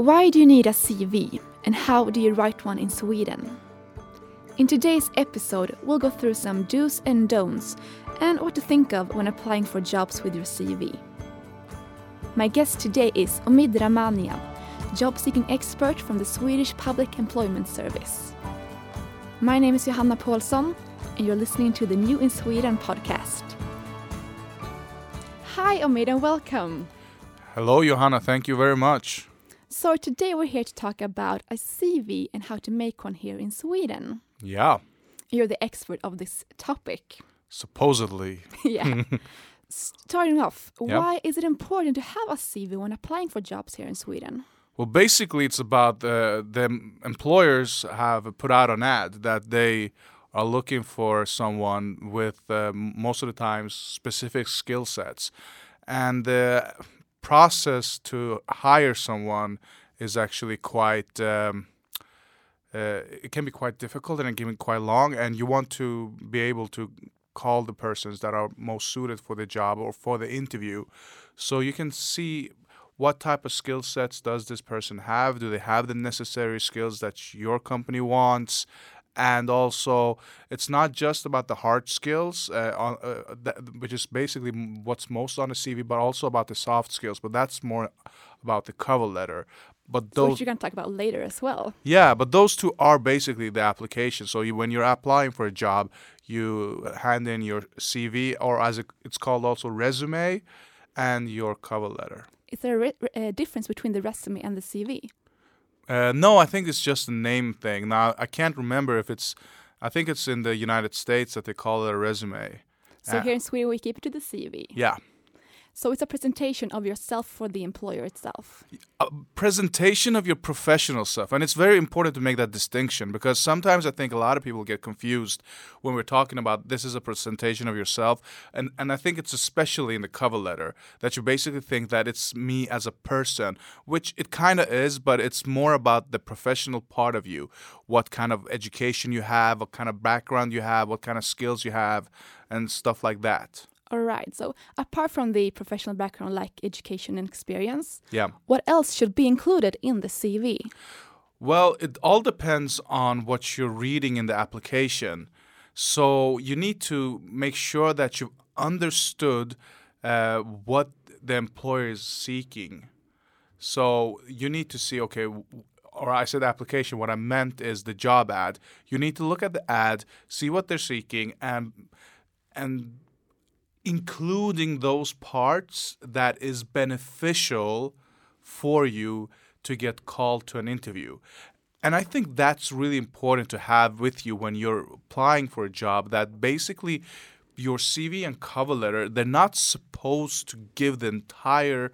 Why do you need a CV and how do you write one in Sweden? In today's episode, we'll go through some do's and don'ts and what to think of when applying for jobs with your CV. My guest today is Omid Ramanian, job seeking expert from the Swedish Public Employment Service. My name is Johanna Paulsson, and you're listening to the New in Sweden podcast. Hi, Omid, and welcome. Hello, Johanna. Thank you very much. So today we're here to talk about a CV and how to make one here in Sweden. Yeah, You're the expert of this topic. supposedly. yeah. Starting off, Yeah. why is it important to have a CV when applying for jobs here in Sweden? Well, basically, it's about uh, the employers have put out an ad that they are looking for someone with uh, most of the times specific skill sets, and the process to hire someone is actually quite. Um, uh, it can be quite difficult and it can be quite long, and you want to be able to call the persons that are most suited for the job or for the interview, so you can see what type of skill sets does this person have? Do they have the necessary skills that your company wants? And also, it's not just about the hard skills, uh, on, uh, that, which is basically what's most on the CV, but also about the soft skills. But that's more about the cover letter. But those which you're going to talk about later as well. yeah, but those two are basically the application. So you, when you're applying for a job, you hand in your CV, or as it, it's called also resume, and your cover letter. Is there a a difference between the resume and the CV? Uh, no, I think it's just a name thing. Now I can't remember if it's. I think it's in the United States that they call it a resume. So Ah. here in Sweden, we keep it to the CV. Yeah, So it's a presentation of yourself for the employer itself. a presentation of your professional self. and it's very important to make that distinction because sometimes I think a lot of people get confused when we're talking about this is a presentation of yourself, and and I think it's especially in the cover letter that you basically think that it's me as a person, which it kind of is, but it's more about the professional part of you, what kind of education you have, what kind of background you have, what kind of skills you have, and stuff like that. All right. So apart from the professional background like education and experience, Yeah. what else should be included in the CV? Well, it all depends on what you're reading in the application. So you need to make sure that you've understood uh, what the employer is seeking. So you need to see, okay, or I said application, what I meant is the job ad. You need to look at the ad, see what they're seeking, and and including those parts that is beneficial for you to get called to an interview. And I think that's really important to have with you when you're applying for a job that basically your CV and cover letter, they're not supposed to give the entire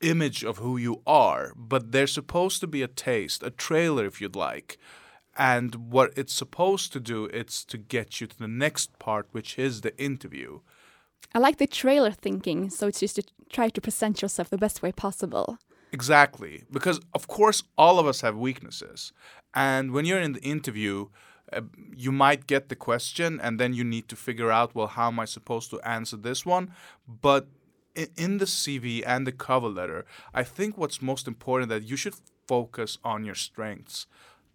image of who you are, but they're supposed to be a taste, a trailer if you'd like. And what it's supposed to do, it's to get you to the next part, which is the interview. I like the trailer thinking, so it's just to try to present yourself the best way possible. Exactly. Because, of course, all of us have weaknesses. And when you're in the interview, uh, you might get the question and then you need to figure out, well, how am I supposed to answer this one? But in, in the CV and the cover letter, I think what's most important that you should focus on your strengths.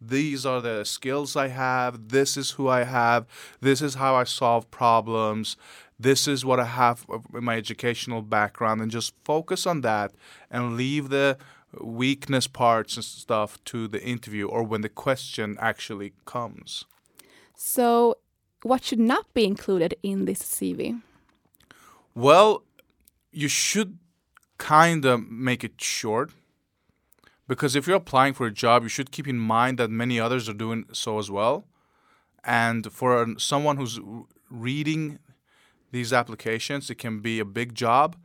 These are the skills I have. This is who I have. This is how I solve problems. This is what I have in my educational background, and just focus on that and leave the weakness parts and stuff to the interview or when the question actually comes. So, what should not be included in this CV? Well, you should kind of make it short because if you're applying for a job, you should keep in mind that many others are doing so as well. And for someone who's reading these applications, it can be a big job.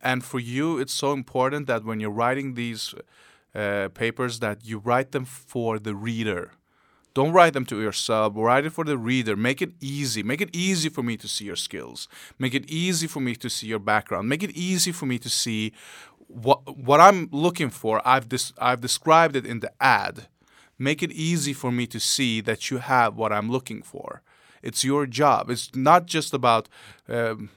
And for you, it's so important that when you're writing these uh, papers, that you write them for the reader. Don't write them to yourself. Write it for the reader. Make it easy. Make it easy for me to see your skills. Make it easy for me to see your background. Make it easy for me to see what what I'm looking for. I've des- I've described it in the ad. Make it easy for me to see that you have what I'm looking for. It's your job. It's not just about um,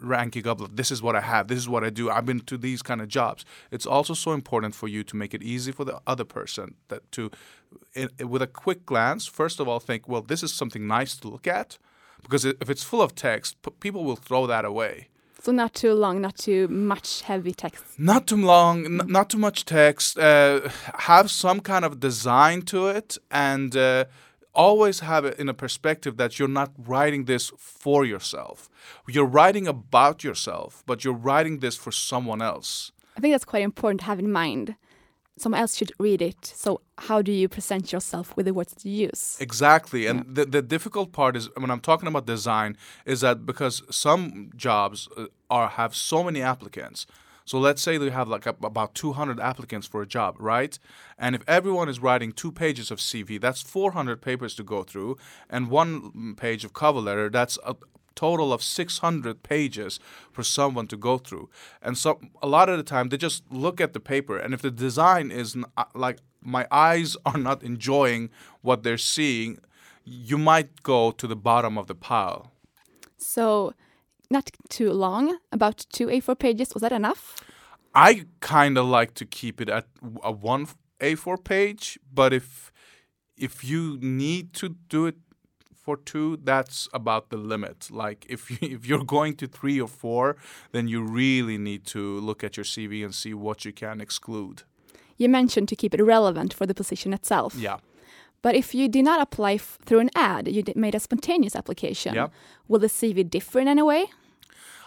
ranking up. This is what I have. This is what I do. I've been to these kind of jobs. It's also so important for you to make it easy for the other person that to, with a quick glance, first of all, think, well, this is something nice to look at, because if it's full of text, people will throw that away. So not too long, not too much heavy text. Not too long, not too much text. Uh, have some kind of design to it, and uh, always have it in a perspective that you're not writing this for yourself. You're writing about yourself, but you're writing this for someone else. I think that's quite important to have in mind. Someone else should read it. So, how do you present yourself with the words that you use? Exactly. And yeah. the, the difficult part is when I'm talking about design, is that because some jobs uh, are have so many applicants, so let's say they have like a, about 200 applicants for a job, right? And if everyone is writing two pages of CV, that's 400 papers to go through, and one page of cover letter, that's a total of 600 pages for someone to go through. And so a lot of the time they just look at the paper, and if the design is uh, like my eyes are not enjoying what they're seeing, you might go to the bottom of the pile. So not too long, about two A4 pages. Was that enough? I kind of like to keep it at a one A4 page, but if if you need to do it for two, that's about the limit. Like if you, if you're going to three or four, then you really need to look at your CV and see what you can exclude. You mentioned to keep it relevant for the position itself. Yeah. But if you did not apply through an ad, you made a spontaneous application. Yeah. Will the CV differ in any way?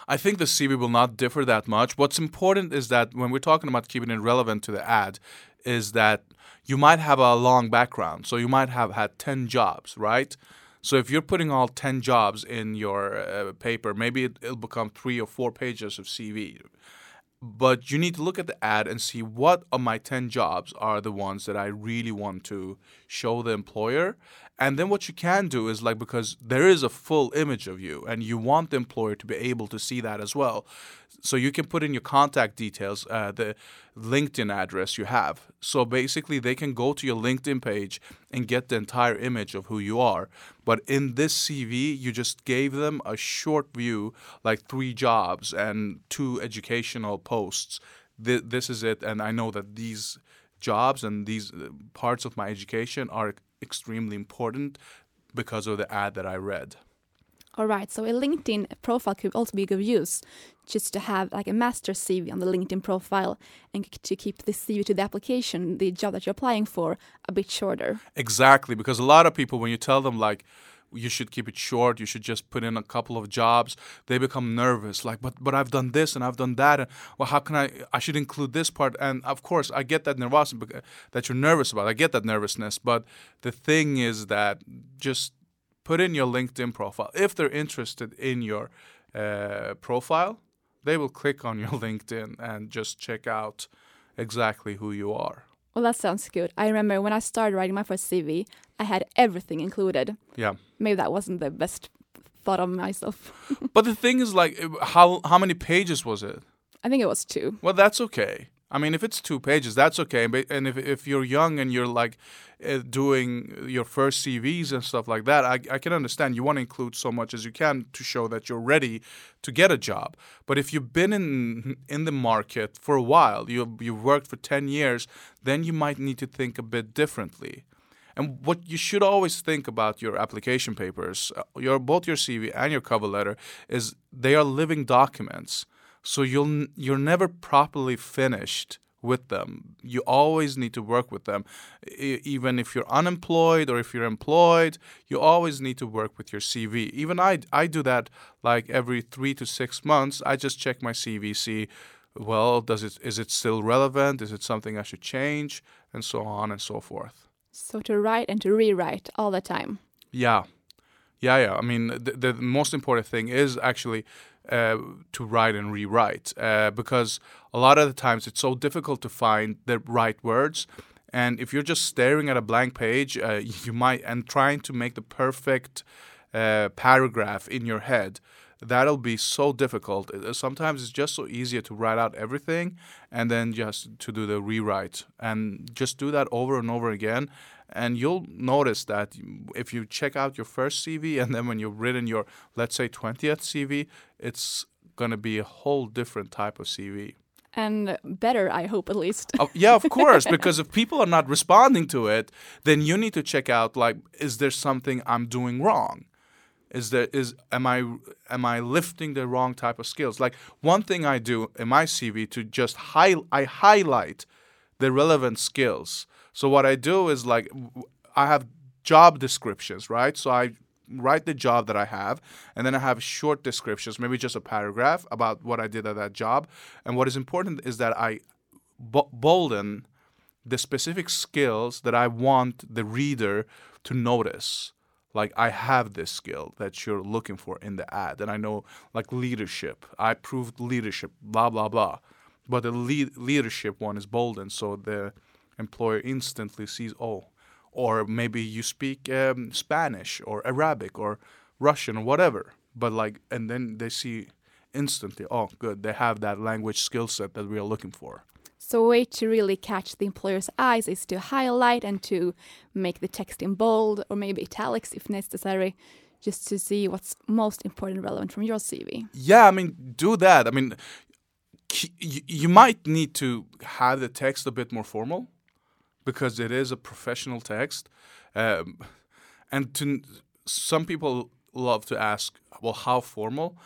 I think the CV will not differ that much. What's important is that when we're talking about keeping it relevant to the ad, is that you might have a long background. So you might have had 10 jobs, right? So if you're putting all 10 jobs in your uh, paper, maybe it, will become three or four pages of CV. But you need to look at the ad and see what of my 10 jobs are the ones that I really want to show the employer and then what you can do is like because there is a full image of you and you want the employer to be able to see that as well. So you can put in your contact details, uh, the LinkedIn address you have. So basically, they can go to your LinkedIn page and get the entire image of who you are. But in this CV, you just gave them a short view, like three jobs and two educational posts. Th- this is it. And I know that these jobs and these uh, parts of my education are extremely important because of the ad that I read. All right, so a LinkedIn profile could also be good use just to have like a master CV on the LinkedIn profile and to keep the CV to the application, the job that you're applying for, a bit shorter. Exactly, because a lot of people, when you tell them like, you should keep it short. You should just put in a couple of jobs. They become nervous, like, but but I've done this and I've done that, and well, how can I? I should include this part. And of course, I get that nervousness that you're nervous about. I get that nervousness, but the thing is that just put in your LinkedIn profile. If they're interested in your uh, profile, they will click on your LinkedIn and just check out exactly who you are. Well, that sounds good. I remember when I started writing my first CV, I had everything included. Yeah. Maybe that wasn't the best thought of myself. but the thing is, like, how how many pages was it? I think it was two. Well, that's okay. I mean, if it's two pages, that's okay. And if if you're young and you're like uh, doing your first CVs and stuff like that, I, I can understand. You want to include so much as you can to show that you're ready to get a job. But if you've been in in the market for a while, you you've worked for ten years, then you might need to think a bit differently. And what you should always think about your application papers, uh, your both your CV and your cover letter, is they are living documents. So you'll you're never properly finished with them. You always need to work with them. Even if you're unemployed or if you're employed, you always need to work with your CV. Even I I do that like every 3 to 6 months. I just check my CV see well, does it is it still relevant? Is it something I should change and so on and so forth. So to write and to rewrite all the time. Yeah, yeah, yeah. I mean, the, the most important thing is actually uh, to write and rewrite uh, because a lot of the times it's so difficult to find the right words. And if you're just staring at a blank page, uh, you might and trying to make the perfect uh, paragraph in your head, that'll be so difficult. Uh, Sometimes it's just so easier to write out everything and then just to do the rewrite and just do that over and over again. And you'll notice that if you check out your first CV and then when you've written your, let's say, 20th CV, it's going to be a whole different type of CV. And better, I hope at least. Oh, yeah, of course, because if people are not responding to it, then you need to check out like, is there something I'm doing wrong? Is there is am I am I lifting the wrong type of skills? Like one thing I do in my CV to just high I highlight the relevant skills. So what I do is like I have job descriptions, right? So I write the job that I have, and then I have short descriptions, maybe just a paragraph about what I did at that job. And what is important is that I bolden the specific skills that I want the reader to notice. Like I have this skill that you're looking for in the ad, and I know like leadership. I proved leadership, blah blah blah. But the lead- leadership one is bolden, so the employer instantly sees, oh, or maybe you speak um, Spanish or Arabic or Russian or whatever. But like, and then they see instantly, oh, good, they have that language skill set that we are looking for. So a way to really catch the employer's eyes is to highlight and to make the text in bold or maybe italics if necessary, just to see what's most important and relevant from your CV. Yeah, I mean, do that. I mean, you, you might need to have the text a bit more formal because it is a professional text. Um, and to some people love to ask, well, how formal?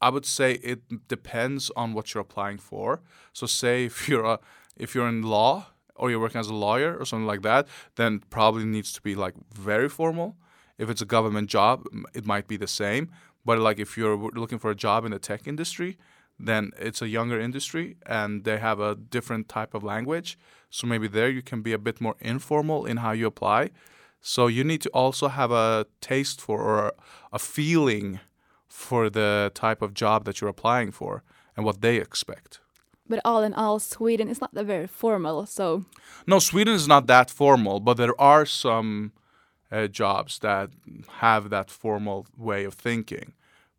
I- would say it depends on what you're applying for. So, say if you're a, if you're in law or you're working as a lawyer or something like that, then probably needs to be like very formal. If it's a government job, it might be the same. But like if you're looking for a job in the tech industry, then it's a younger industry and they have a different type of language. So maybe there you can be a bit more informal in how you apply. So you need to also have a taste for or a feeling for the type of job that you're applying for and what they expect. But all in all, Sweden is not that very formal. So No, Sweden is not that formal, but there are some uh, jobs that have that formal way of thinking,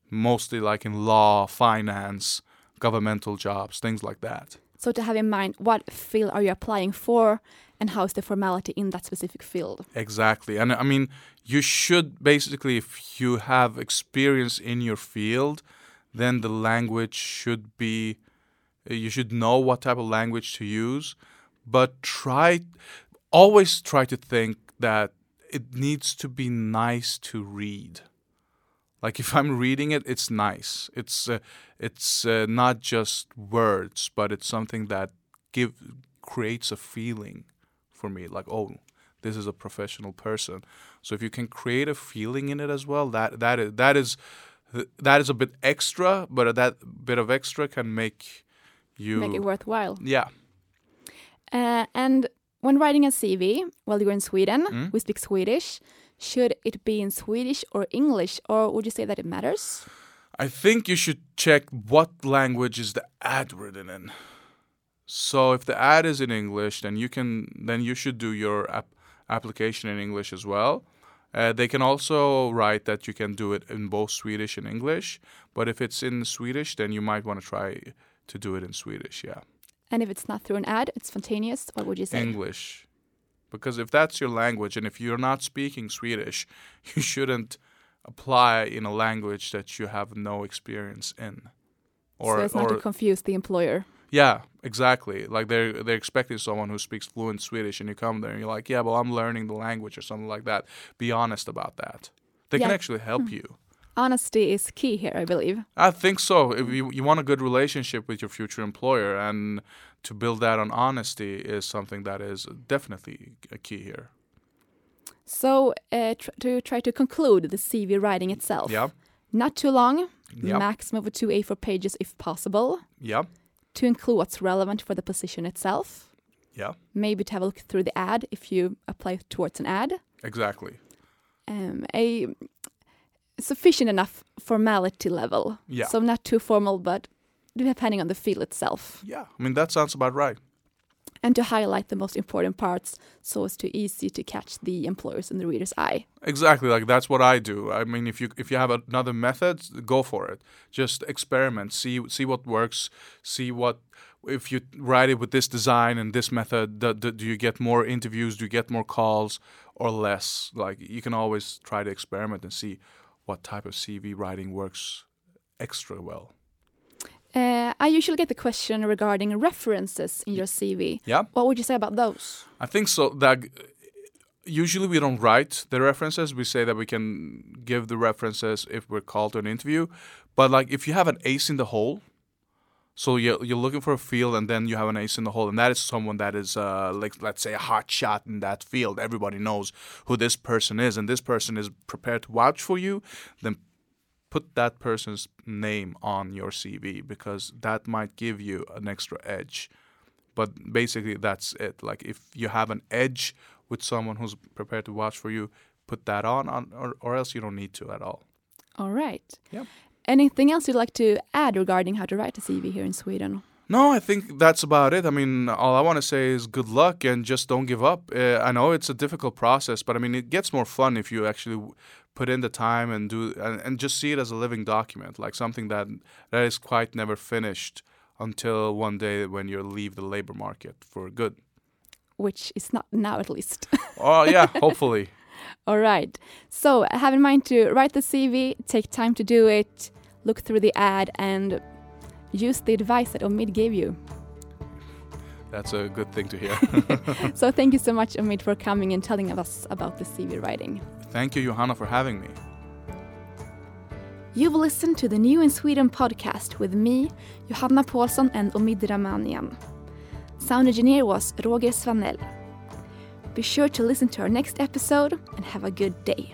mostly like in law, finance, governmental jobs, things like that. so to have in mind what field are you applying for and how is the formality in that specific field. Exactly. And I mean, you should basically, if you have experience in your field, then the language should be, uh, you should know what type of language to use. But try, always try to think that it needs to be nice to read. Like if I'm reading it, it's nice. It's uh, it's uh, not just words, but it's something that give creates a feeling for me. Like oh, this is a professional person. So if you can create a feeling in it as well, that that is that is that is a bit extra, but that bit of extra can make you Make it worthwhile. yeah Uh, and when writing a CV, while you're in Sweden, Mm. we speak Swedish. Should it be in Swedish or English, or would you say that it matters? I think you should check what language is the ad written in. So if the ad is in English, then you can then you should do your app- application in English as well. Uh, they can also write that you can do it in both Swedish and English, but if it's in Swedish, then you might want to try to do it in Swedish. Yeah, And if it's not through an ad, it's spontaneous. What would you say? English, because if that's your language, and if you're not speaking Swedish, you shouldn't apply in a language that you have no experience in. so it's not to confuse the employer. Yeah, exactly. Like they're they're expecting someone who speaks fluent Swedish, and you come there and you're like, yeah, well, I'm learning the language or something like that. Be honest about that. They can actually help hmm. you. Honesty is key here, I believe. I think so. If you you want a good relationship with your future employer, and to build that on honesty is something that is definitely a key here. So uh, tr- to try to conclude the CV writing itself. Yeah, Not too long, Yeah. maximum of two A4 pages if possible, yeah, to include what's relevant for the position itself. yeah, Maybe to have a look through the ad if you apply towards an ad. exactly. Um, a sufficient enough formality level. Yeah. So not too formal, but depending on the field itself. Yeah, I mean that sounds about right. and to highlight the most important parts so as to easy to catch the employers and the reader's eye. Exactly, like that's what I do. I mean, if you if you have another method, go for it. Just experiment, see see what works, see what if you write it with this design and this method, do, do you get more interviews? Do you get more calls or less? Like you can always try to experiment and see what type of CV writing works extra well. Uh, I usually get the question regarding references in your CV. Yeah. What would you say about those? I think so. That usually we don't write the references. We say that we can give the references if we're called to an interview. But like if you have an ace in the hole, so you're you're looking for a field, and then you have an ace in the hole, and that is someone that is uh, like let's say a hot shot in that field. Everybody knows who this person is, and this person is prepared to vouch for you. Then put that person's name on your CV because that might give you an extra edge. But basically, that's it. Like if you have an edge with someone who's prepared to watch for you, put that on, on or, or else you don't need to at all. All right. Yeah. Anything else you'd like to add regarding how to write a CV here in Sweden? No, I think that's about it. I mean, all I want to say is good luck and just don't give up. Uh, I know it's a difficult process, but I mean, it gets more fun if you actually put in the time and do and, and just see it as a living document, like something that that is quite never finished until one day when you leave the labor market for good. Which is not now, at least. oh yeah, hopefully. All right. So have in mind to write the CV, take time to do it, look through the ad, and use the advice that Omid gave you. That's a good thing to hear. so thank you so much, Omid, for coming and telling us about the CV writing. Thank you, Johanna, for having me. You've listened to the New in Sweden podcast with me, Johanna Paulsson, and Omid Ramanian. Sound engineer was Roger Svanell. Be sure to listen to our next episode and have a good day.